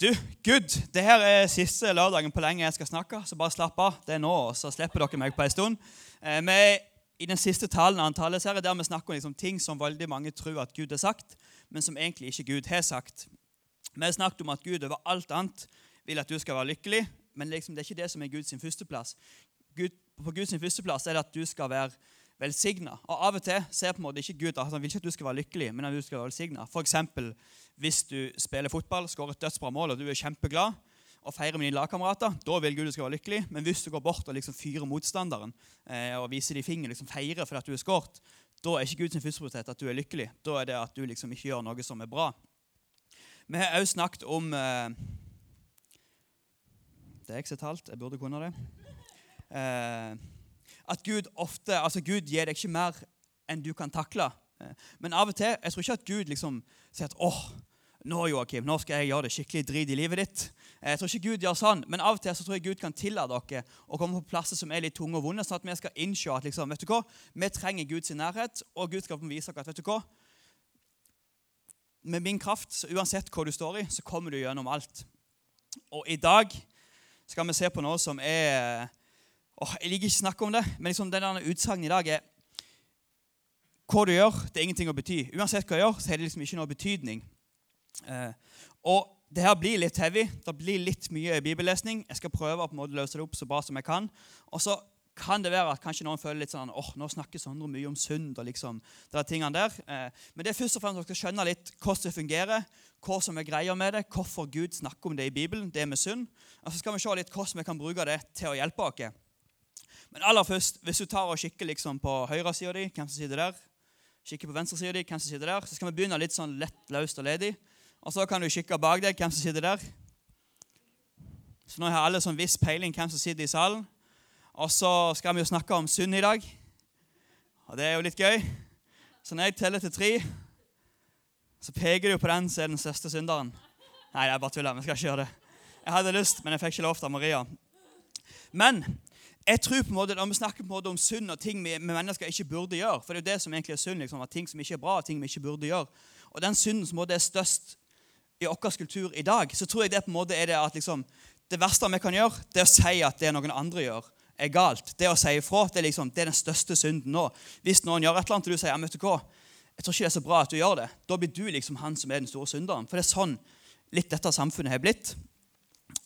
Du, Gud, det her er siste lørdagen på lenge jeg skal snakke, så bare slapp av. Det er nå, så slipper dere meg på en stund. Eh, vi er i den siste talen av en taleserie der vi snakker om liksom, ting som veldig mange tror at Gud har sagt, men som egentlig ikke Gud har sagt. Vi har snakket om at Gud over alt annet vil at du skal være lykkelig, men liksom, det er ikke det som er Guds førsteplass. Gud, på Guds førsteplass er det at du skal være velsigna. Og av og til ser på en måte ikke Gud at han vil ikke at du skal være lykkelig, men at du skal være velsigna. F.eks. hvis du spiller fotball, skårer et dødsbra mål, og du er kjempeglad og feirer med dine lagkamerater. Da vil Gud du skal være lykkelig. Men hvis du går bort og liksom fyrer motstanderen eh, og viser de fingeren, liksom feirer fordi at du er skåret, da er ikke Guds førsteprioritet at du er lykkelig. Da er det at du liksom ikke gjør noe som er bra. Vi har også snakket om eh, Det er ikke så talt. Jeg burde kunne det. Eh, at Gud ofte, altså Gud gir deg ikke mer enn du kan takle. Eh, men av og til jeg tror ikke at Gud liksom sier at åh, nå Joakim, nå skal jeg gjøre det skikkelig drit i livet ditt. Eh, jeg tror ikke Gud gjør sånn, Men av og til så tror jeg Gud kan tillate dere å komme på plasser som er litt tunge og vonde, sånn at vi skal innse at liksom, vet du hva, vi trenger Guds nærhet, og Gud skal vise dere at vet du hva, med min kraft, så uansett hva du står i, så kommer du gjennom alt. Og i dag skal vi se på noe som er Åh, jeg liker ikke å snakke om det, men liksom denne utsagnet i dag er Hva du gjør, det er ingenting å bety. Uansett hva du gjør, så har det liksom ikke noe betydning. Eh, og det her blir litt heavy. Det blir litt mye bibellesning. Jeg skal prøve å på en måte løse det opp så bra som jeg kan. Og så kan det være at kanskje noen føler litt sånn åh, nå snakker Sondre mye om synd. og liksom, det er tingene der. Eh, men det er først og fremst at dere skal skjønne litt hvordan det fungerer, hva som er greia med det, hvorfor Gud snakker om det i Bibelen, det med synd. Og så skal vi se litt hvordan vi kan bruke det til å hjelpe oss. Men aller først, hvis du tar og kikker liksom på høyresida di, hvem som sitter der, kikker på venstresida di, hvem som sitter der, så skal vi begynne litt sånn lett løst og ledig. Og så kan du kikke bak deg, hvem som sitter der. Så nå har alle sånn viss peiling hvem som sitter i salen. Og så skal vi jo snakke om synd i dag. Og det er jo litt gøy. Så når jeg teller til tre, så peker du på den som er den største synderen. Nei, er bare tuller. Vi skal ikke gjøre det. Jeg hadde lyst, men jeg fikk ikke lov av Maria. Men jeg tror på en måte, Når vi snakker på en måte om synd og ting vi, mennesker ikke burde gjøre For det er jo det som egentlig er synd. Liksom, at Ting som ikke er bra, ting vi ikke burde gjøre. Og den synden som er størst i vår kultur i dag, så tror jeg det på en måte er det at liksom, det verste vi kan gjøre, det er å si at det noen andre gjør, er galt. Det å si ifra det er, liksom, det er den største synden nå. Hvis noen gjør et eller annet, og du sier ja, jeg tror ikke det er så bra at du gjør det, da blir du liksom han som er den store synderen. For det er sånn litt dette samfunnet har blitt.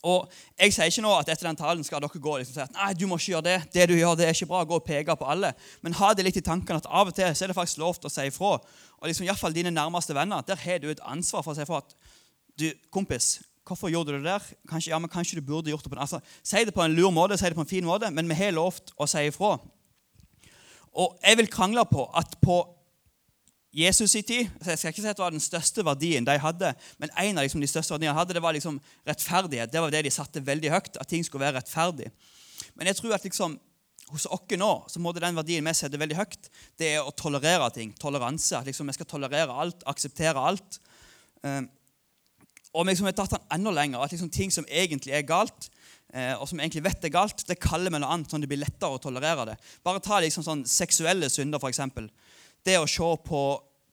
Og Jeg sier ikke nå at etter den talen skal dere gå og liksom si at nei, du må ikke gjøre det. det du gjør, det er ikke bra, gå og peke på alle. Men ha det litt i tankene at av og til så er det faktisk lov til å si ifra. Og liksom, Iallfall fall dine nærmeste venner, der har du et ansvar for å si ifra at du, kompis, hvorfor gjorde du det der? Kanskje, ja, men kanskje du burde gjort det på en altså, Si det på en lur måte, si det på en fin måte, men vi har lovt å si ifra. Og jeg vil krangle på at på Jesus i tid Jeg skal ikke si at det var den største verdien de hadde, men en av liksom de største verdiene de hadde, det var liksom rettferdighet. Det var det de satte veldig høyt, at ting skulle være rettferdig. Men jeg tror at liksom, hos oss nå så må det den verdien vi setter veldig høyt, det er å tolerere ting. Toleranse. At liksom vi skal tolerere alt, akseptere alt. Um, og vi liksom har tatt den enda lenger. At liksom ting som egentlig er galt, eh, og som egentlig vet er galt, det kaller vi noe annet, sånn det blir lettere å tolerere det. Bare ta liksom sånn seksuelle synder, f.eks det å se på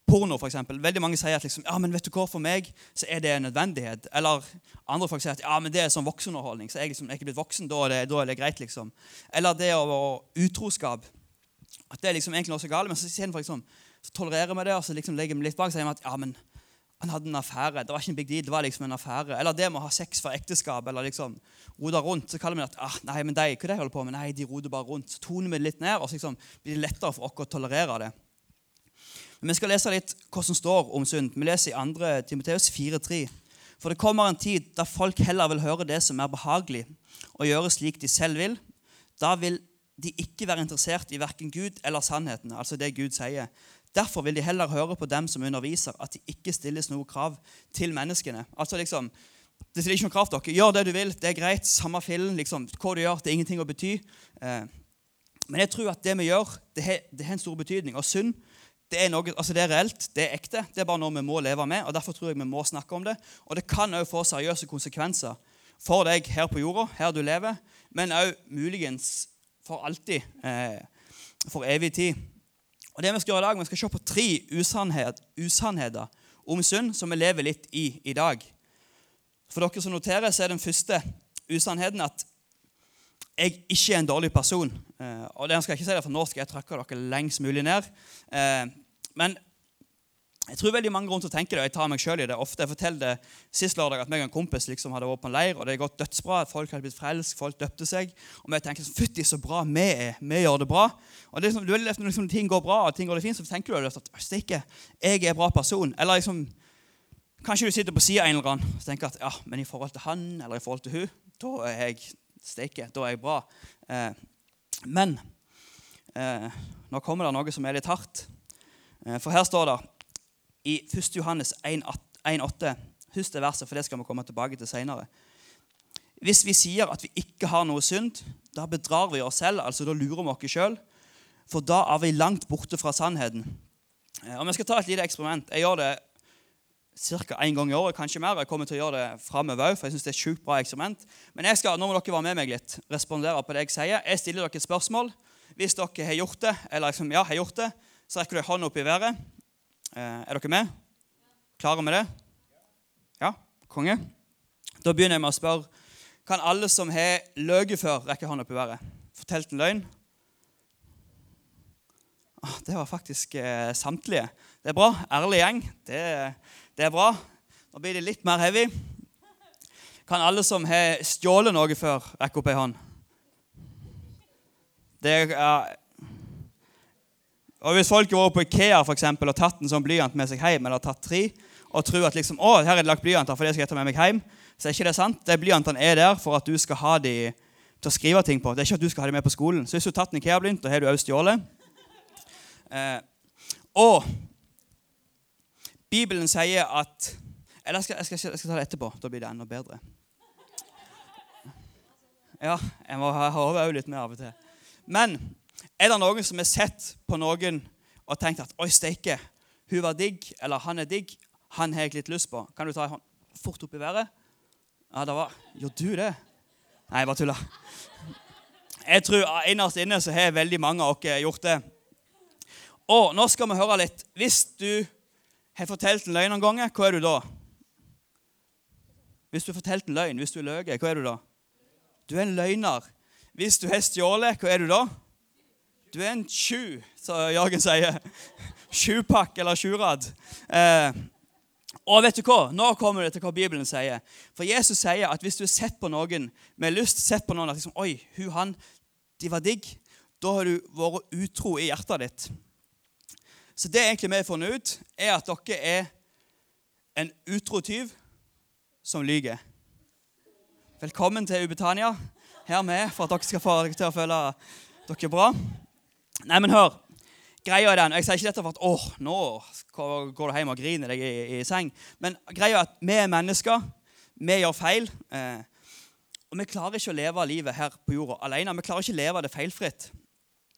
porno, f.eks. Veldig mange sier at liksom, ja, men vet du hva, for meg så er det en nødvendighet. Eller andre folk sier at ja, men det er sånn voksenunderholdning. Så jeg liksom, er ikke blitt voksen, da er, det, da er det greit. liksom. Eller det å utroskap. At det er liksom egentlig noe så galt. Men så, for liksom, så tolererer vi det, og så liksom legger vi litt bak. Så sier at ja, men han hadde en affære. Det var ikke en big deal, det var liksom en affære. Eller det med å ha sex for ekteskap, eller liksom rote rundt. Så kaller vi det at ah, nei, men de, hva de holder på med? Nei, de roder bare rundt. Så toner vi det litt ned, og så liksom blir det lettere for oss å tolerere det. Men Vi skal lese litt hva som står om synd. Vi leser i 2. Timoteus 4,3. For det kommer en tid da folk heller vil høre det som er behagelig, og gjøre slik de selv vil. Da vil de ikke være interessert i verken Gud eller sannheten, altså det Gud sier. Derfor vil de heller høre på dem som underviser, at det ikke stilles noe krav til menneskene. Altså liksom, Det stiller ikke noe krav til dere. Gjør det du vil, det er greit. Samme fillen. Liksom, hva du gjør, det er ingenting å bety. Eh, men jeg tror at det vi gjør, det har en stor betydning. Og synd det er, noe, altså det er reelt, det er ekte. Det er bare noe vi må leve med. og Derfor tror jeg vi må snakke om det. Og det kan òg få seriøse konsekvenser for deg her på jorda, her du lever, men òg muligens for alltid, eh, for evig tid. Og det Vi skal gjøre i dag, vi skal se på tre usannhet, usannheter om synd som vi lever litt i i dag. For dere som noterer, så er den første usannheten at jeg ikke er en dårlig person. Eh, og det skal jeg ikke si det, for Nå skal jeg trykke dere lengst mulig ned. Eh, men jeg tror veldig mange rundt og tenker det, og jeg tar meg selv i det ofte. Jeg forteller det Sist lørdag at meg og en kompis liksom hadde vært på en leir, og det har gått dødsbra. Folk hadde blitt frelst, folk døpte seg. Og vi tenker sånn, fytti så bra vi er. Vi gjør det bra. Og det er liksom, Når liksom, ting går bra og ting går det fint, så tenker du at stikke, jeg er en bra person. Eller liksom, Kanskje du sitter på sida av en eller annen og tenker at ja, men i forhold til han eller i forhold til hun, da er jeg steike, da er jeg bra. Eh, men eh, nå kommer det noe som er litt hardt. Eh, for her står det i 1. Johannes 1,8. Husk det verset, for det skal vi komme tilbake til senere. Hvis vi sier at vi ikke har noe synd, da bedrar vi oss selv. altså Da lurer vi oss sjøl. For da er vi langt borte fra sannheten. Og Om jeg skal ta et lite eksperiment Jeg gjør det ca. én gang i året, kanskje mer. Jeg kommer til å gjøre det framover for jeg synes det er et sjukt bra eksperiment. Men jeg skal, nå må dere være med meg litt, respondere på det jeg sier. Jeg stiller dere et spørsmål. Hvis dere har gjort det, eller liksom, ja, har gjort det, så rekker du ei hånd opp i været. Eh, er dere med? Klare med det? Ja? Konge? Da begynner jeg med å spørre Kan alle som har løyet før, rekke hånda opp i været? Fortalt en løgn? Ah, det var faktisk eh, samtlige. Det er bra. Ærlig gjeng. Det, det, er bra. Nå blir det litt mer heavy. Kan alle som har stjålet noe før, rekke opp ei hånd? Det er, og Hvis folk har vært på Ikea for eksempel, og tatt en sånn blyant med seg hjem, eller tatt tre, og tror at liksom, å, her er det lagt blyanter for det skal jeg ta med meg hjem, så er ikke det sant. De Blyantene er der for at du skal ha de til å skrive ting på. Det er ikke at du skal ha de med på skolen. Så hvis du har tatt en Ikea-blyant, da har du også stjålet. Eh, og Bibelen sier at Eller jeg skal, jeg, skal, jeg skal, ta det etterpå. Da blir det enda bedre. Ja, jeg må ha hodet litt mer av og til. Men er det noen som har sett på noen og tenkt at 'oi, steike, hun var digg', eller 'han er digg', han har jeg litt lyst på? Kan du ta en hånd fort opp i været? Ja, det var Gjør du det? Nei, jeg bare tuller. Jeg tror innerst inne så har veldig mange av dere gjort det. Og nå skal vi høre litt. Hvis du har fortalt en løgn noen ganger, hva er du da? Hvis du har fortalt en løgn, hvis du er løyet, hva er du da? Du er en løgner. Hvis du har stjålet, hva er du da? Du er en tju, som Jørgen sier. Sjupakk eller sjurad. Eh, og vet du hva? Nå kommer det til hva Bibelen sier. For Jesus sier at hvis du har sett på noen med lyst, sett på noen at liksom, Oi, hun, han, de var digg. Da har du vært utro i hjertet ditt. Så det egentlig vi har funnet ut, er at dere er en utro tyv som lyver. Velkommen til Ubetania. Her med for at dere skal få dere til å føle dere bra. Nei, men hør. Greia er den, Jeg sier ikke dette for at åh, nå går du hjem og griner deg i, i, seng. Men greia er at vi er mennesker. Vi gjør feil. Eh, og vi klarer ikke å leve livet her på jorda alene. Vi klarer ikke å leve det feilfritt.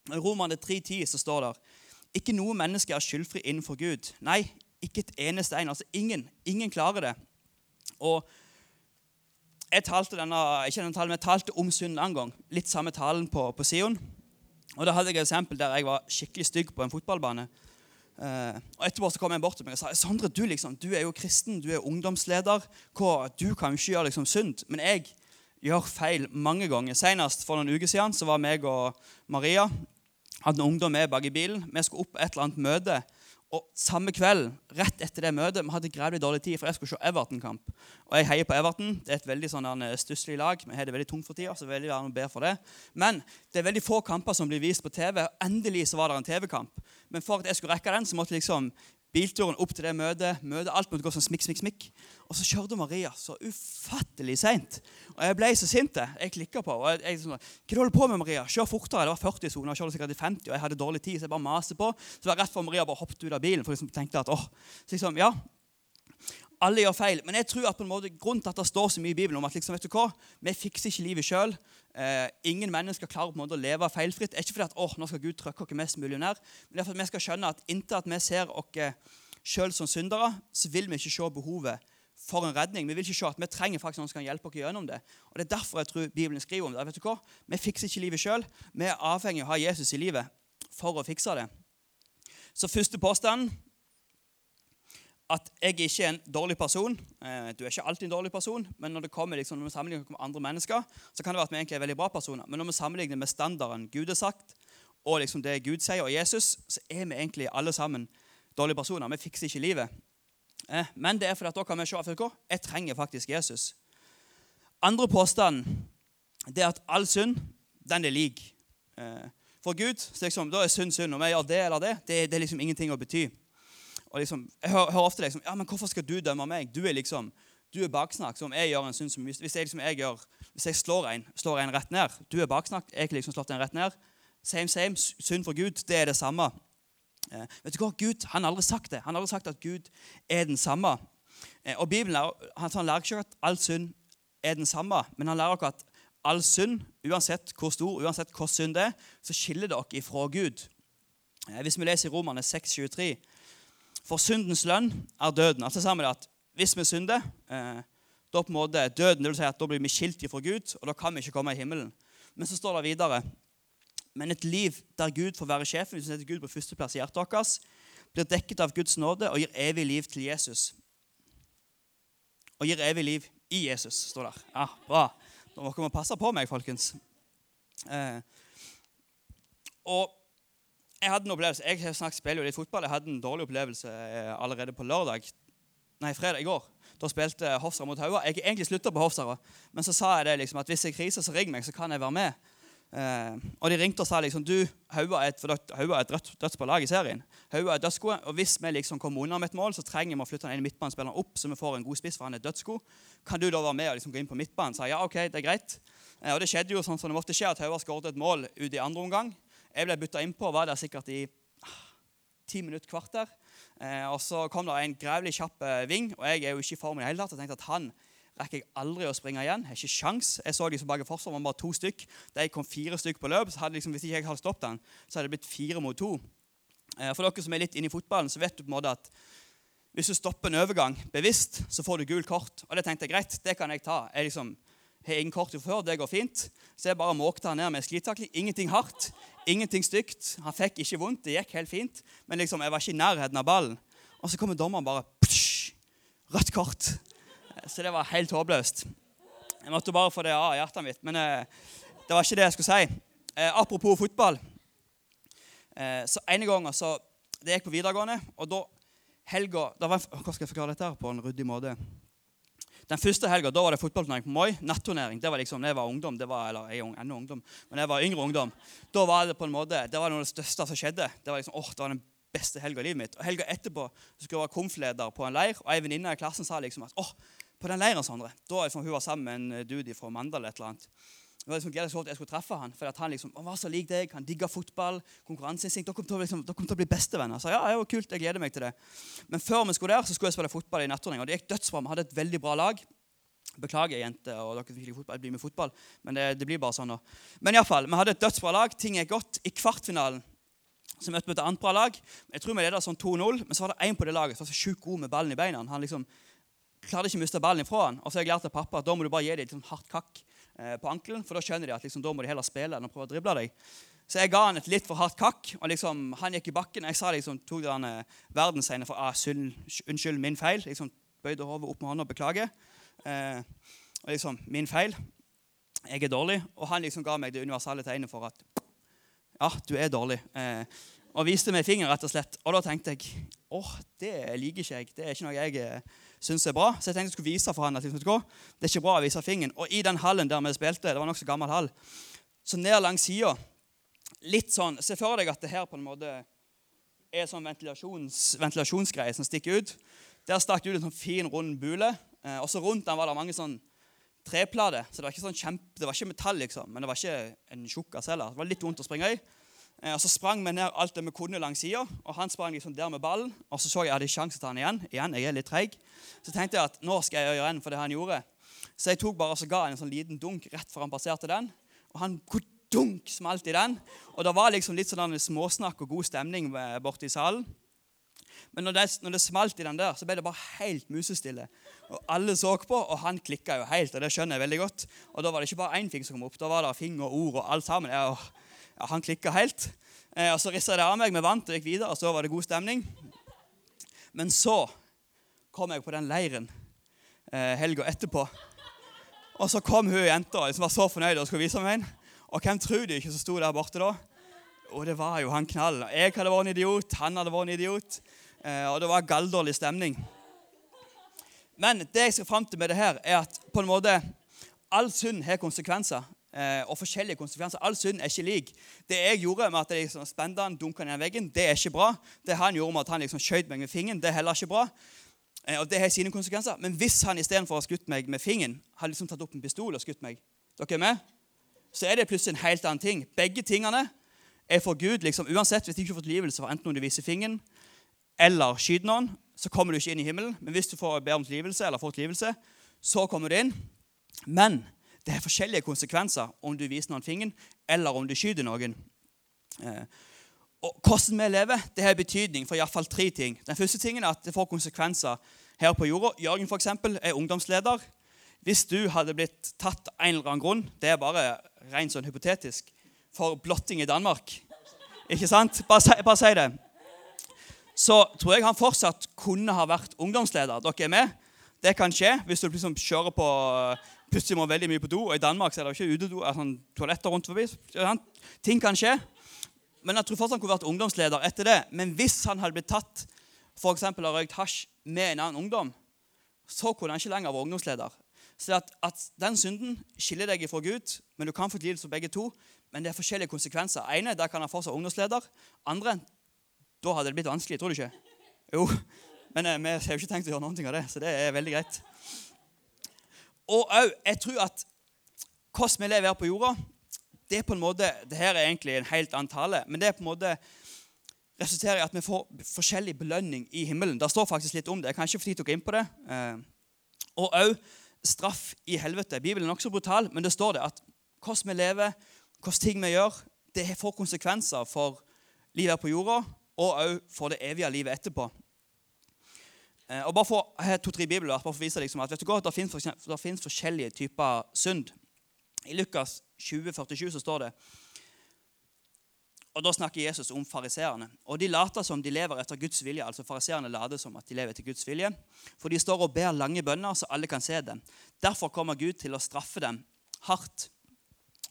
I Romerne 3,10 så står det ikke noe menneske er skyldfri innenfor Gud. Nei, ikke et eneste en. Altså ingen. Ingen klarer det. Og jeg talte denne, ikke denne talen, men jeg talte om synd en gang. Litt samme talen på, på Sion. Og Da hadde jeg et eksempel der jeg var skikkelig stygg på en fotballbane. Uh, og Etterpå så kom jeg bort til meg og sa Sondre, du, liksom, du er jo kristen, du er ungdomsleder. Hva, du kan jo ikke gjøre liksom synd. Men jeg gjør feil mange ganger. Senest for noen uker siden så var meg og Maria hadde en ungdom med bak i bilen. Vi skulle opp på et eller annet møte. Og Samme kveld, rett etter det møtet, vi hadde grævlig dårlig tid, for jeg skulle se Everton-kamp. Og Jeg heier på Everton. Det er et veldig sånn stusslig lag. Vi har det veldig tungt for tida, så veldig gjerne ber for det. Men det er veldig få kamper som blir vist på TV. Endelig så var det en TV-kamp. Men for at jeg skulle rekke den, så måtte liksom bilturen opp til det møtet. møtet alt måtte gå sånn smikk, smikk, smikk. Og så kjørte Maria så ufattelig seint. Og jeg ble så sint. Jeg klikka på. og jeg, sånn, Hva du holder på med, Maria? Kjør fortere. Det var 40 soner. Kjørte sikkert i 50, og jeg hadde dårlig tid, så jeg bare maste på. Så det var rett før Maria bare hoppet ut av bilen. for liksom tenkte at, åh, så liksom, ja, alle gjør feil. Men jeg tror at på en måte grunnen til at det står så mye i Bibelen om at liksom, vet du hva, vi fikser ikke livet sjøl. Eh, ingen mennesker klarer på en måte å leve feilfritt. Ikke fordi at åh, nå skal Gud trykke oss mest mulig ned, men det er for at vi skal skjønne at inntil at vi ser oss sjøl som syndere, så vil vi ikke se behovet for en redning. Vi vil ikke se at vi trenger faktisk noen som kan hjelpe oss gjennom det. Og Det er derfor jeg tror Bibelen skriver om det. Vet du hva? Vi fikser ikke livet sjøl. Vi er avhengig av å ha Jesus i livet for å fikse det. Så første påstand at jeg ikke er en dårlig person. Eh, du er ikke alltid en dårlig person, men når det kommer liksom, når vi sammenligner med andre mennesker, så kan det være at vi egentlig er veldig bra personer. Men når vi sammenligner med standarden Gud har sagt, og liksom det Gud sier, og Jesus, så er vi egentlig alle sammen dårlige personer. Vi fikser ikke livet. Eh, men det er fordi at da kan vi se at jeg trenger faktisk Jesus. Andre påstand det er at all synd den er lik. Eh, for Gud liksom, da er synd synd. Om jeg gjør det eller det, det, det er liksom ingenting å bety. Og liksom, jeg hører, hører ofte liksom, ja, men 'Hvorfor skal du dømme meg?' Du er liksom, du er baksnakk. som jeg gjør en synd som, hvis, jeg, liksom, jeg, gjør, hvis jeg slår en, slår en rett ned Du er baksnakk. Jeg har liksom slått en rett ned. Same, same. Synd for Gud, det er det samme. Eh, vet du hva? Gud han har aldri sagt det. Han har aldri sagt at Gud er den samme. Eh, og Bibelen han, han lærer ikke at all synd er den samme, men han lærer dere at all synd, uansett hvor stor, uansett hvor synd det er, så skiller dere ifra Gud. Eh, hvis vi leser i Romerne 6,23 For syndens lønn er døden. Altså sammen at Hvis vi synder, eh, da på en måte døden, det vil si at da blir vi skilt fra Gud, og da kan vi ikke komme i himmelen. Men så står det videre Men et liv der Gud får være sjefen, hvis vi setter Gud på førsteplass i hjertet vårt, blir dekket av Guds nåde og gir evig liv til Jesus. Og gir evig liv i Jesus, står der. Ja, bra. Da må dere passe på meg, folkens. Eh, og jeg hadde en opplevelse. Jeg har snakket spiller jo litt fotball. Jeg hadde en dårlig opplevelse eh, allerede på lørdag. Nei, fredag i går. Da spilte Hofsar mot Haua. Jeg egentlig slutta på Hofsar, men så sa jeg det liksom, at hvis det er krise, så ring meg, så kan jeg være med. Eh, og de ringte og sa liksom du, Haua er et, Haua er et dødsballag i serien. Haua er dødsgode, og Hvis vi liksom kommer unna med et mål, så trenger vi å flytte den ene midtbanespilleren opp, så vi får en god spiss, for han er dødsgod. Kan du da være med og liksom gå inn på midtbanen? Sa ja, ok, det er greit. Eh, og det skjedde jo sånn som det måtte skje, at Haua skåret et mål ut i andre omgang. Jeg ble bytta innpå, var der sikkert i ah, ti minutter, kvarter. Eh, og så kom det en grævlig kjapp eh, ving, og jeg er jo ikke i form i det hele tatt. Jeg tenkte at han rekker jeg aldri å springe igjen. Jeg har ikke sjans. Jeg så liksom bak forsvaret var bare to stykk. Jeg kom fire stykk på løp, så hadde liksom, hvis ikke jeg hadde stoppet den, så hadde det blitt fire mot to. Eh, for dere som er litt inne i fotballen, så vet du på en måte at hvis du stopper en overgang bevisst, så får du gult kort. Og det tenkte jeg greit, det kan jeg ta. Jeg liksom, har ingen kort før, det går fint. Så jeg bare måkte han ned med sklitakling. Ingenting hardt, ingenting stygt. Han fikk ikke vondt, det gikk helt fint. Men liksom, jeg var ikke i nærheten av ballen. Og så kommer dommeren bare psh, Rødt kort. Så det var helt håpløst. Jeg måtte bare få det av hjertet mitt. Men eh, det var ikke det jeg skulle si. Eh, apropos fotball. Eh, så En gang så, Det gikk på videregående, og da helga da var, Hva skal jeg forklare dette her på en ryddig måte? Den første helga var det fotballturnering på Moi. Natturnering. Det var liksom, jeg var ungdom, det var, eller jeg er ennå ungdom, men jeg var yngre ungdom. Da var det på en måte, det var noe av det største som skjedde. Det var liksom, åh, det var den beste helga i livet mitt. Og Helga etterpå så skulle jeg være konfleder på en leir, og ei venninne i klassen sa liksom at åh, på den leiren Sondre, da var hun sammen med en dude fra Mandal et eller annet. Det var liksom gledelig at jeg skulle treffe han, for han liksom, var så lik deg, han digga fotball, konkurranseinstinkt. Dere kommer liksom, kom til å bli bestevenner. Så ja, det var kult, jeg gleder meg til det. Men før vi skulle der, så skulle jeg spille fotball i nattordning, og det gikk dødsbra. Vi hadde et veldig bra lag. Beklager, jenter, og dere fikk fotball, bli med fotball, men det, det blir bare sånn nå. Men iallfall, vi hadde et dødsbra lag. Ting gikk godt. I kvartfinalen så møtte vi et annet bra lag. Jeg tror vi leda sånn 2-0, men så var det én på det laget som var så sjukt god med ballen i beina. Han liksom klarte ikke å miste ballen ifra han. Og så har jeg lært av pappa at da må du bare gi dem et hardt kakk på ankelen, for da skjønner de at liksom, da må de heller spille enn å prøve å drible deg. Så jeg ga han et litt for hardt kakk, og liksom, han gikk i bakken. Jeg sa liksom, tok den eh, verdensegnet for ah, synd, 'Unnskyld, min feil.' Liksom, Bøyde hodet opp med hånda og beklager. Eh, og liksom, min feil. Jeg er dårlig. Og han liksom ga meg det universelle tegnet for at ja, du er dårlig. Eh, og viste meg fingeren, rett og slett. Og da tenkte jeg åh, det liker ikke jeg. Det er ikke noe jeg eh, syns er bra. Så jeg tenkte jeg skulle vise for han at liksom, det er ikke bra å vise fingeren. Og i den hallen der vi spilte, det var nokså gammel hall, så ned langs sida Litt sånn, Se for deg at det her på en måte er sånn ventilasjons, ventilasjonsgreie som stikker ut. Der stakk det ut en sånn fin, rund bule. Eh, og så rundt den var det mange sånn treplater. Så det var ikke sånn kjempe, det var ikke metall, liksom, men det var ikke en tjukkas heller. Det var litt vondt å springe i. Eh, og Så sprang vi ned alt det vi kunne langs sida, og han sprang liksom der med ballen. Og så så jeg at jeg hadde sjanse til han igjen. Igjen, jeg er litt treig. Så tenkte jeg at nå skal jeg gjøre en for det han gjorde. Så jeg tok bare og så ga han en sånn liten dunk rett før han passerte den. Og han dunk smalt i den. Og det var liksom litt sånn småsnakk og god stemning borte i salen. Men når det, når det, smalt i den der, så ble det bare helt musestille. Og Alle så på, og han klikka jo helt, og det skjønner jeg veldig godt. Og da var det ikke bare én ting som kom opp, da var det finger og ord og alt sammen. Jeg, ja, han klikka helt. Eh, og Så rissa det av meg, vi vant og gikk videre, og så var det god stemning. Men så kom jeg på den leiren eh, helga etterpå. Og så kom hun jenta som var så fornøyd og skulle vise meg en. Og hvem tror du ikke som sto der borte da? Og det var jo han knall. Jeg hadde vært en idiot, han hadde vært en idiot. Eh, og det var galldårlig stemning. Men det jeg skal fram til med det her, er at på en måte all synd har konsekvenser. Eh, og forskjellige konsekvenser. All synd er ikke lik. Det jeg gjorde med at jeg liksom spente han, dunka ned veggen, det er ikke bra. Det han gjorde med at han liksom skjøt meg med fingeren, det er heller ikke bra. Eh, og det har sine konsekvenser. Men hvis han istedenfor å ha skutt meg med fingeren, hadde liksom tatt opp en pistol og skutt meg, dere er med? så er det plutselig en helt annen ting. Begge tingene er for Gud. liksom, Uansett, hvis du ikke får tilgivelse for enten om du viser fingeren eller skyter noen, så kommer du ikke inn i himmelen. Men hvis du får be om tilgivelse, eller får tilgivelse, så kommer du inn. Men det er forskjellige konsekvenser om du viser noen fingeren, eller om du skyter noen. Eh, og Hvordan vi lever, det har betydning for iallfall tre ting. Den første tingen er at det får konsekvenser her på jorda. Jørgen for eksempel, er ungdomsleder. Hvis du hadde blitt tatt av en eller annen grunn, det er bare rent sånn hypotetisk, for blotting i Danmark Ikke sant? Bare si, bare si det. Så tror jeg han fortsatt kunne ha vært ungdomsleder. Dere er med? Det kan skje hvis du liksom kjører på plutselig må veldig mye på do. Og I Danmark er det jo ikke utedo, sånn toaletter rundt forbi. Ting kan skje. Men jeg tror fortsatt han kunne vært ungdomsleder etter det. Men hvis han hadde blitt tatt for eksempel, av røykt hasj med en annen ungdom, så kunne han ikke lenger være ungdomsleder. Så at, at Den synden skiller deg fra Gud, men du kan få tilgivelse for begge to. Men det er forskjellige konsekvenser. ene, der kan han fortsatt være ungdomsleder. Andre, da hadde det blitt vanskelig. Tror du ikke? Jo. Men eh, vi har jo ikke tenkt å gjøre noe av det, så det er veldig greit. Og òg, jeg tror at hvordan vi lever her på jorda det er på en måte, det her er egentlig en helt annen tale, men det er på en måte resulterer i at vi får forskjellig belønning i himmelen. Det står faktisk litt om det. Jeg kan ikke få tid til å gå inn på det. Eh, og òg straff i helvete. Bibelen er nokså brutal, men det står det at hvordan vi lever, hvordan ting vi gjør, det får konsekvenser for livet her på jorda, og òg for det evige livet etterpå. Eh, og bare for, Jeg har to-tre bibler bare for å vise liksom at vet du hva, det finnes, forskjellige typer synd. I Lukas 20, 47 så står det og Da snakker Jesus om fariseerne. Og De later som de lever etter Guds vilje. altså Fariseerne later som at de lever etter Guds vilje. For de står og ber lange bønner, så alle kan se dem. Derfor kommer Gud til å straffe dem hardt.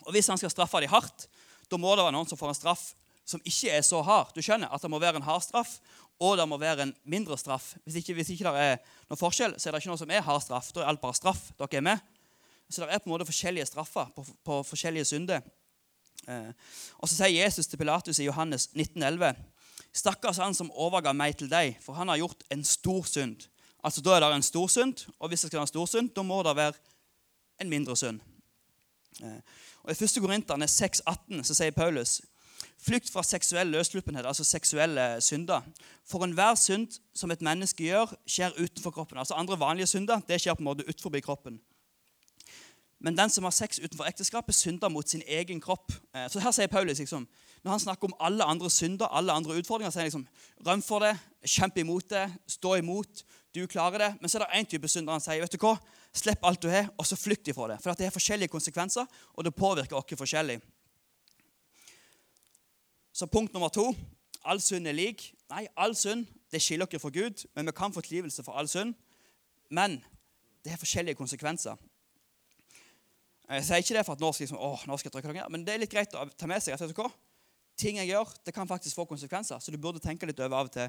Og Hvis han skal straffe dem hardt, da må det være noen som får en straff som ikke er så hard. Du skjønner at det må være en hard straff, og det må være en mindre straff. Hvis ikke, hvis ikke det er noen forskjell, så er det ikke noe som er hard straff. Da er alt bare straff. Dere er med? Så det er på en måte forskjellige straffer på, på forskjellige synder. Eh, og Så sier Jesus til Pilatus i Johannes 1911.: Stakkars han som overga meg til deg, for han har gjort en stor synd. Altså Da er det en stor synd, og hvis det skal være en stor synd, da må det være en mindre synd. Eh, og I 1. Korinterne 6,18 så sier Paulus Flykt fra seksuell løssluppenhet, altså seksuelle synder. For enhver synd som et menneske gjør, skjer utenfor kroppen. Altså Andre vanlige synder det skjer på en måte utenfor kroppen. Men den som har sex utenfor ekteskapet, synder mot sin egen kropp. Eh, så her sier Paulus liksom, Når han snakker om alle andre synder, alle andre utfordringer, så er han liksom Røm for det, kjemp imot det, stå imot. Du klarer det. Men så er det én type synder han sier. vet du hva? Slipp alt du har, og så flykt ifra det. For det har forskjellige konsekvenser, og det påvirker oss forskjellig. Så punkt nummer to all synd er lik. Nei, all synd det skiller dere fra Gud, men vi kan få tilgivelse for all synd. Men det har forskjellige konsekvenser. Jeg sier ikke det for at nå skal, liksom, åh, nå skal jeg trykke noe, men det er litt greit å ta med seg at hva? ting jeg gjør, det kan faktisk få konsekvenser. Så du burde tenke litt over av og til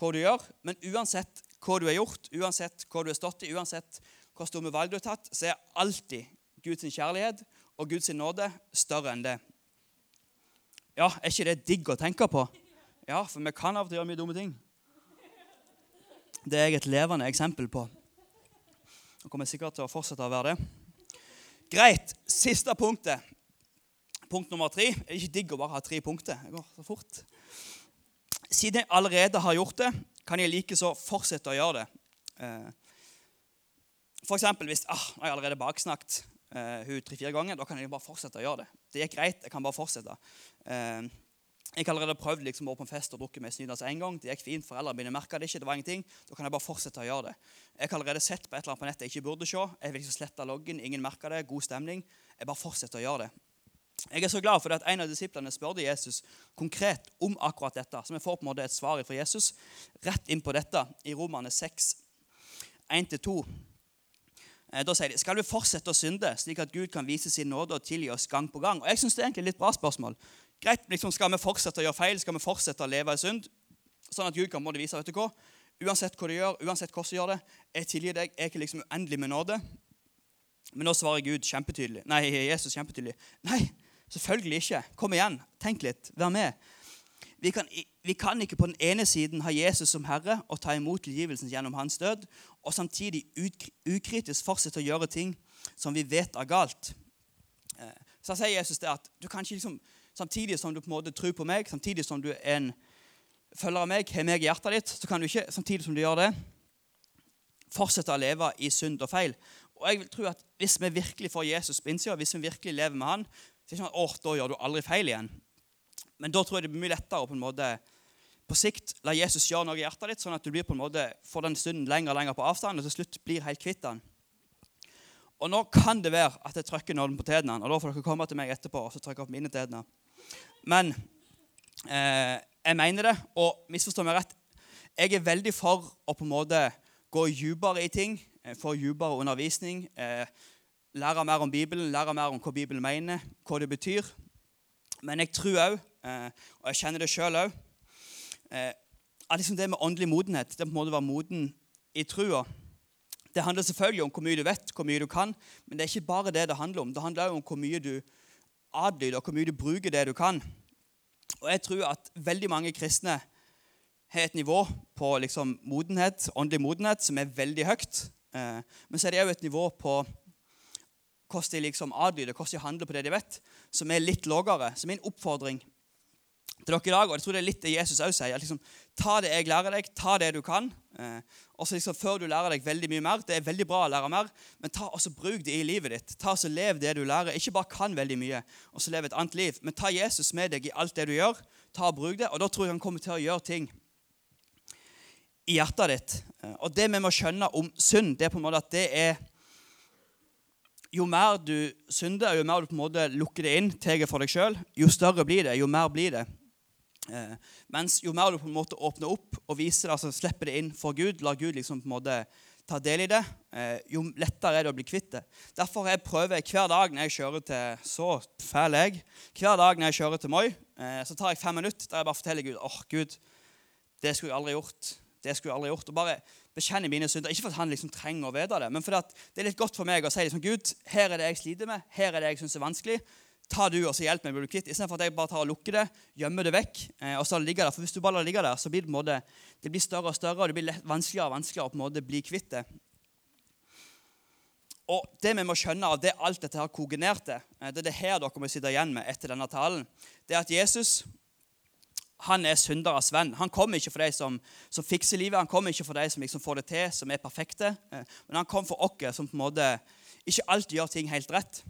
hva du gjør. Men uansett hva du har gjort, uansett hva du har stått i, uansett hva store valg du har tatt, så er alltid Guds kjærlighet og Guds nåde større enn det. Ja, er ikke det digg å tenke på? Ja, for vi kan av og til gjøre mye dumme ting. Det er jeg et levende eksempel på. Nå kommer sikkert til å fortsette å være det. Greit. Siste punktet. Punkt nummer tre. Det er ikke digg å bare ha tre punkter. Det går så fort. Siden jeg allerede har gjort det, kan jeg likeså fortsette å gjøre det. Eh, for eksempel hvis ah, jeg har allerede baksnakket uh, hun tre-fire ganger, da kan jeg bare fortsette å gjøre det. Det gikk greit. Jeg kan bare fortsette. Eh, jeg har allerede prøvd liksom, å være på en fest og drukke meg snydas en gang. Det gikk fint. Foreldrene mine merka det ikke. det var ingenting. Da kan jeg bare fortsette å gjøre det. Jeg har allerede sett på et eller annet på nettet jeg ikke burde se. Jeg vil ikke slette loggen. Ingen merker det. God stemning. Jeg bare fortsetter å gjøre det. Jeg er så glad for at en av disiplene spurte Jesus konkret om akkurat dette. Så vi får på en måte et svar fra Jesus rett inn på dette i Romane 6. 1-2. Eh, da sier de skal vi fortsette å synde, slik at Gud kan vise sin nåde og tilgi oss gang på gang. Og jeg synes Det er egentlig et litt bra spørsmål. Greit, liksom, Skal vi fortsette å gjøre feil? Skal vi fortsette å leve i synd? Sånn at Gud kan måtte vise vet du hva? Uansett hva du gjør, uansett hvordan du gjør det, jeg tilgir deg. Jeg er ikke liksom uendelig med nåde. Men nå svarer Gud kjempetydelig. Nei, Jesus kjempetydelig. Nei, selvfølgelig ikke. Kom igjen. Tenk litt. Vær med. Vi kan, vi kan, ikke på den ene siden ha Jesus som herre og ta imot tilgivelsen gjennom hans død, og samtidig ukritisk fortsette å gjøre ting som vi vet er galt. Eh, så sier Jesus det at du kan ikke liksom, samtidig som du på en måte tror på meg, samtidig som du er en følger av meg, har meg i hjertet ditt, så kan du ikke samtidig som du gjør det, fortsette å leve i synd og feil. Og jeg vil tro at Hvis vi virkelig får Jesus på innsida, hvis vi virkelig lever med han, så er det ikke sånn at da gjør du aldri feil igjen. Men da tror jeg det blir mye lettere å på en måte på sikt la Jesus gjøre noe i hjertet ditt, sånn at du blir på en måte får den stunden lenger og lenger på avstand, og til slutt blir helt kvitt den. Og nå kan det være at jeg trykker nålen på tærne, og da får dere komme til meg etterpå og så trykke opp mine tærne. Men eh, jeg mener det, og misforstå meg rett, jeg er veldig for å på en måte gå dypere i ting, eh, få dypere undervisning, eh, lære mer om Bibelen, lære mer om hva Bibelen mener, hva det betyr. Men jeg tror òg Eh, og jeg kjenner det sjøl òg. Eh, at liksom det med åndelig modenhet, det på en måte være moden i trua Det handler selvfølgelig om hvor mye du vet, hvor mye du kan, men det er ikke bare det det handler om. Det handler òg om hvor mye du adlyder, og hvor mye du bruker det du kan. Og jeg tror at veldig mange kristne har et nivå på liksom modenhet, åndelig modenhet som er veldig høyt. Eh, men så er det òg et nivå på hvordan de liksom adlyder, hvordan de handler på det de vet, som er litt lavere. Så min oppfordring til dere i dag, og jeg tror det er litt det Jesus også sier. Liksom, ta det jeg lærer deg, ta det du kan. Eh, også liksom, Før du lærer deg veldig mye mer. Det er veldig bra å lære mer, men ta også bruk det i livet ditt. Ta og Lev det du lærer. Ikke bare kan veldig mye, og så lev et annet liv. Men ta Jesus med deg i alt det du gjør. Ta og Bruk det, og da tror jeg han kommer til å gjøre ting i hjertet ditt. Eh, og det vi må skjønne om synd, det er på en måte at det er jo mer du synder, jo mer du på en måte lukker det inn, tar for deg sjøl, jo større blir det, jo mer blir det. Eh, mens jo mer du på en måte åpner opp og viser det, altså slipper det inn for Gud, lar Gud liksom på en måte ta del i det, eh, jo lettere er det å bli kvitt det. Derfor jeg prøver hver dag når jeg kjører til så fæl jeg, hver dag når jeg kjører til Moi, eh, så tar jeg fem minutter der jeg bare forteller Gud åh, oh, Gud, det skulle jeg aldri gjort. Det skulle jeg aldri gjort. Og bare bekjenne mine synder. Ikke for at han liksom trenger å vite det, men fordi det er litt godt for meg å si liksom, Gud, her er det jeg sliter med, her er det jeg syns er vanskelig ta du og så hjelp meg å bli kvitt. Istedenfor at jeg bare tar og lukker det, gjemmer det vekk. Eh, og så ligger det. For hvis du bare lar det ligge der, så blir det, måte, det blir større og større, og det blir vanskeligere og vanskeligere å på en måte bli kvitt det. Og det vi må skjønne av det alt dette her kogenert, til, eh, det er det her dere må sitte igjen med etter denne talen, det er at Jesus han er synderes venn. Han kommer ikke for de som, som, fikser livet, han kommer ikke for de som liksom får det til, som er perfekte. Eh, men han kom for oss som på en måte ikke alltid gjør ting helt rett.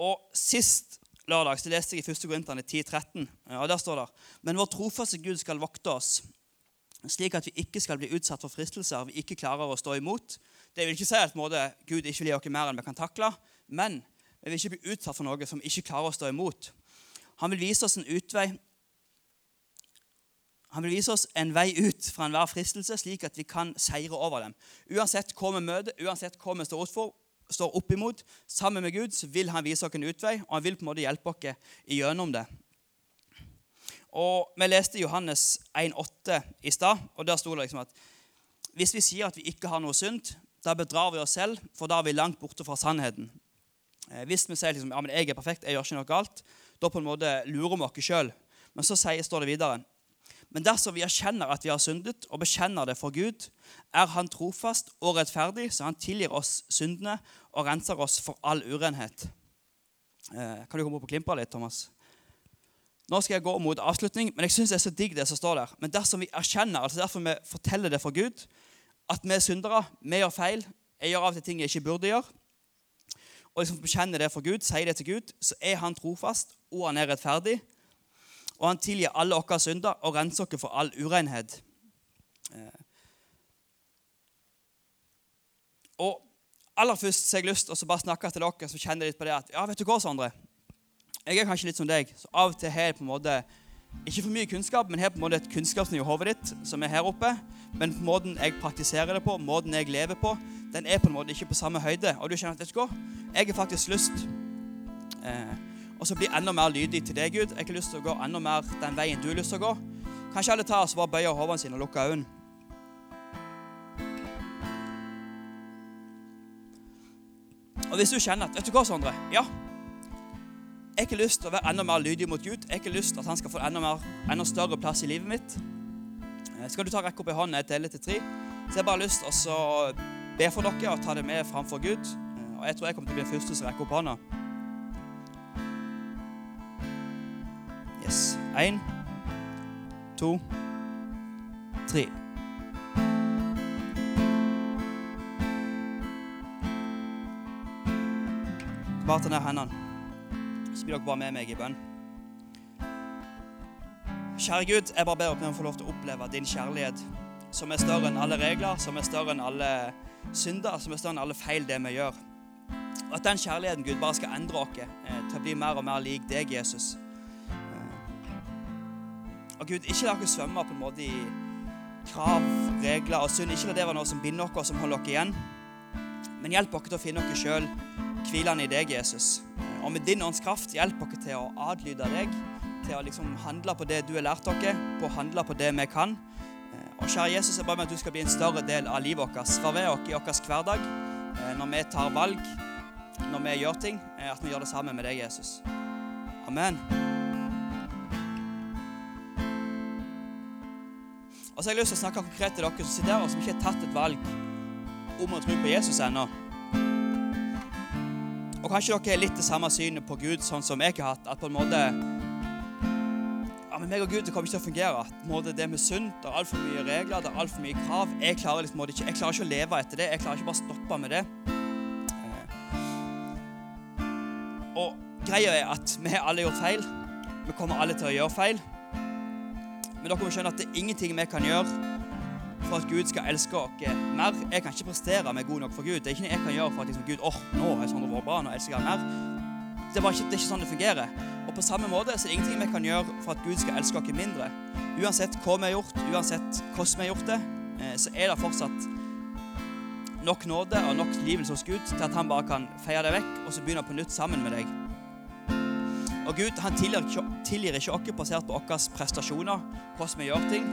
Og Sist lørdag så leste jeg i 1. Korinterne 10,13. og Der står det Men vår trofaste Gud skal vokte oss, slik at vi ikke skal bli utsatt for fristelser vi ikke klarer å stå imot. Det vil ikke si at måte, Gud ikke vil gi oss mer enn vi kan takle, men vi vil ikke bli utsatt for noe som vi ikke klarer å stå imot. Han vil vise oss en utvei han vil vise oss en vei ut fra enhver fristelse, slik at vi kan seire over dem. Uansett hva vi møter, uansett hva vi står for, står opp imot, sammen med Gud, så vil han vise oss en utvei, og han vil på en måte hjelpe oss gjennom det. Og Vi leste Johannes 1,8 i stad, og der sto det liksom at hvis vi sier at vi ikke har noe synd, da bedrar vi oss selv, for da er vi langt borte fra sannheten. Eh, hvis vi sier liksom, ja, men jeg er perfekt, jeg gjør ikke noe galt, da på en måte lurer vi oss sjøl. Men så står det videre men dersom vi erkjenner at vi har syndet, og bekjenner det for Gud, er Han trofast og rettferdig, så Han tilgir oss syndene og renser oss for all urenhet. Eh, kan du komme opp og klimpe litt, Thomas? Nå skal jeg gå mot avslutning, men jeg syns det er så digg det som står der. Men dersom vi erkjenner, altså derfor vi forteller det for Gud, at vi er syndere, vi gjør feil, jeg gjør av og til ting jeg ikke burde gjøre, og liksom bekjenner det for Gud, sier det til Gud, så er Han trofast, og Han er rettferdig og han tilgir alle våre synder og renser oss for all urenhet. Eh. Og aller først så har jeg lyst til å bare snakke til dere som kjenner litt på det at ja, vet du hva, Sondre? Jeg er kanskje litt som deg, så av og til har jeg på en måte ikke for mye kunnskap, men har på en måte et kunnskapsnivå i hodet ditt som er her oppe. men på måten jeg praktiserer det på, måten jeg lever på, den er på en måte ikke på samme høyde. Og du kjenner at vet du hva? jeg har faktisk lyst eh, og så bli enda mer lydig til deg, Gud. Jeg har lyst til å gå enda mer den veien du har lyst til å gå. Kanskje alle tar oss bare bøyer hodene sine og lukker øynene. Og hvis du kjenner at Vet du hva, Sondre? Ja. Jeg har ikke lyst til å være enda mer lydig mot Gud. Jeg har ikke lyst til at han skal få enda, mer, enda større plass i livet mitt. Eh, skal du ta rekke opp i hånden et eller til tre? Så jeg har bare lyst til å be for dere og ta det med framfor Gud. Eh, og jeg tror jeg kommer til å bli den første som rekker opp hånda. Én, to, tre. Bare ta ned hendene. Så blir dere bare med meg i bønn. Kjære Gud, jeg bare ber om å få lov til å oppleve din kjærlighet, som er større enn alle regler, som er større enn alle synder, som er større enn alle feil det vi gjør. Og at den kjærligheten, Gud, bare skal endre oss eh, til å bli mer og mer lik deg, Jesus. Og Gud, ikke la oss svømme på en måte i krav, regler og synd. Ikke la det være noe som binder oss, som holder oss igjen. Men hjelp oss til å finne oss sjøl hvilende i deg, Jesus. Og med din ånds kraft, hjelp oss til å adlyde deg, til å liksom handle på det du har lært oss, på å handle på det vi kan. Og kjære Jesus, jeg ber meg at du skal bli en større del av livet vårt. Vær ved oss i vår hverdag, eh, når vi tar valg, når vi gjør ting, eh, at vi gjør det sammen med deg, Jesus. Amen. Og så har jeg lyst til å snakke konkret til dere som sitter her og som ikke har tatt et valg om å tro på Jesus ennå. Og kanskje dere har litt det samme synet på Gud sånn som jeg har hatt. At på en måte ja, men meg og Gud det kommer ikke til å fungere. At på en måte, Det med sunt, det er altfor mye regler, det er altfor mye krav. Jeg klarer, liksom, ikke, jeg klarer ikke å leve etter det. Jeg klarer ikke bare å stoppe med det. Eh. Og greia er at vi har alle gjort feil. Vi kommer alle til å gjøre feil. Men dere må skjønne at det er ingenting vi kan gjøre for at Gud skal elske oss mer. Jeg kan ikke prestere meg god nok for Gud. Det er ikke noe jeg kan gjøre for at liksom, Gud åh, oh, nå er det var bra, nå elsker jeg mer. Det ikke, det er ikke sånn det fungerer. Og på samme måte så er det ingenting vi kan gjøre for at Gud skal elske oss mindre. Uansett hva vi har gjort, uansett hvordan vi har gjort det, eh, så er det fortsatt nok nåde og nok livelse hos Gud til at han bare kan feie det vekk og så begynne på nytt sammen med deg. Og Gud han tilgir ikke, oss basert på våre prestasjoner, hvordan vi gjør ting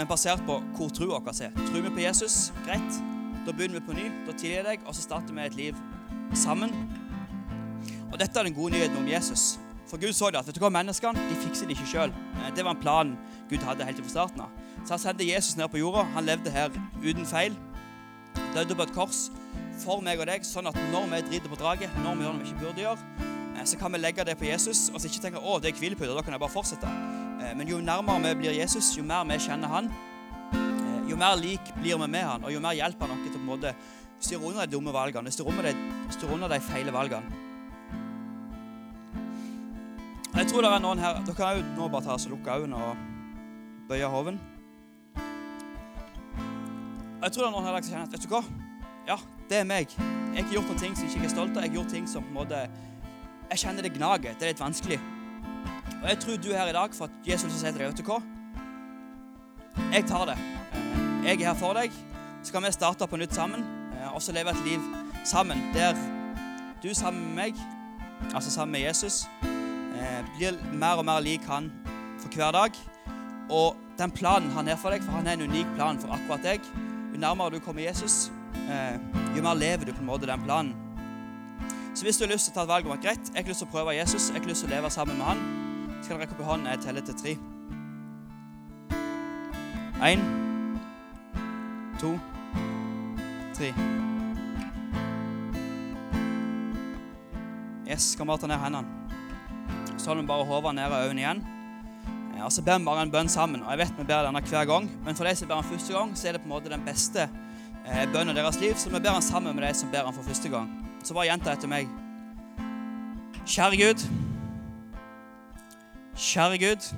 men basert på hvor troa vår er. Tror vi på Jesus? Greit. Da begynner vi på ny. Da tilgir jeg deg, og så starter vi et liv sammen. Og Dette er den gode nyheten om Jesus. For Gud så det at vet du hva, menneskene de fikser det ikke sjøl. Eh, det var en plan Gud hadde helt fra starten av. Så han sendte Jesus ned på jorda. Han levde her uten feil. Døde på et kors for meg og deg, sånn at når vi driter på draget, når vi gjør noe vi ikke burde gjøre, eh, så kan vi legge det på Jesus og så ikke tenke å, det er hvilepute, da kan jeg bare fortsette. Eh, men jo nærmere vi blir Jesus, jo mer vi kjenner han, eh, jo mer lik blir vi med han, og jo mer hjelper han oss til å styre unna de dumme valgene, styre de, styre unna de feile valgene. Jeg tror det er noen her Dere kan jo nå bare ta og lukke øynene og bøye hoven. Jeg tror det er noen her som kjenner at vet du hva? Ja, det er meg. Jeg har ikke gjort noen ting som jeg ikke er stolt av. Jeg har gjort ting som på en måte Jeg kjenner det gnager. Det er litt vanskelig. Og jeg tror du er her i dag for at Jesus vil si til deg, vet du hva? Jeg tar det. Jeg er her for deg. Så kan vi starte på nytt sammen eh, og så leve et liv sammen der du sammen med meg, altså sammen med Jesus, eh, blir mer og mer lik han for hver dag. Og den planen han har for deg, for han er en unik plan for akkurat deg. Jo nærmere du kommer Jesus, jo mer lever du på en måte den planen. Så hvis du har lyst til å ta et valg om at greit, jeg har lyst til å prøve Jesus, jeg har lyst til å leve sammen med han, skal dere rekke opp hånden. Jeg teller til tre. Én, to, tre. Yes, skal bare ta ned hendene. Så holder vi bare hodet ned og øynene igjen. Og så ber vi bare en bønn sammen. og jeg vet vi ber denne hver gang, Men for de som ber den første gang, så er det på en måte den beste eh, bønnen deres liv. Så vi ber han sammen med de som ber han for første gang. Så bare gjenta etter meg. Kjære Gud. Kjære Gud,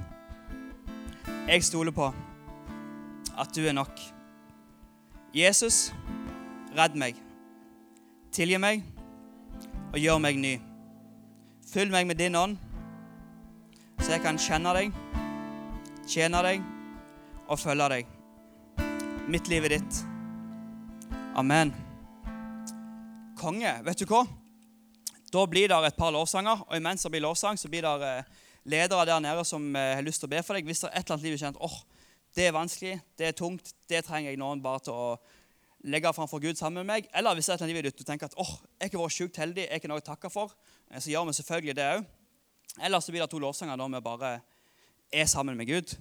jeg stoler på at du er nok. Jesus, redd meg. Tilgi meg og gjør meg ny. Fyll meg med din ånd, så jeg kan kjenne deg, tjene deg og følge deg. Mitt liv er ditt. Amen. Konge. Vet du hva? Da blir det et par lovsanger, og imens det blir lovsang, så blir det eh, ledere der nede som eh, har lyst til å be for deg. Hvis det er et eller annet liv kjenner åh, oh, det er vanskelig, det er tungt, det trenger jeg noen bare til å legge framfor Gud sammen med meg. Eller hvis det er et eller annet liv du tenker at åh, oh, jeg har vært sjukt heldig, jeg har noe å takke for, så gjør vi selvfølgelig det òg. Eller så blir det to lovsanger da vi bare er sammen med Gud.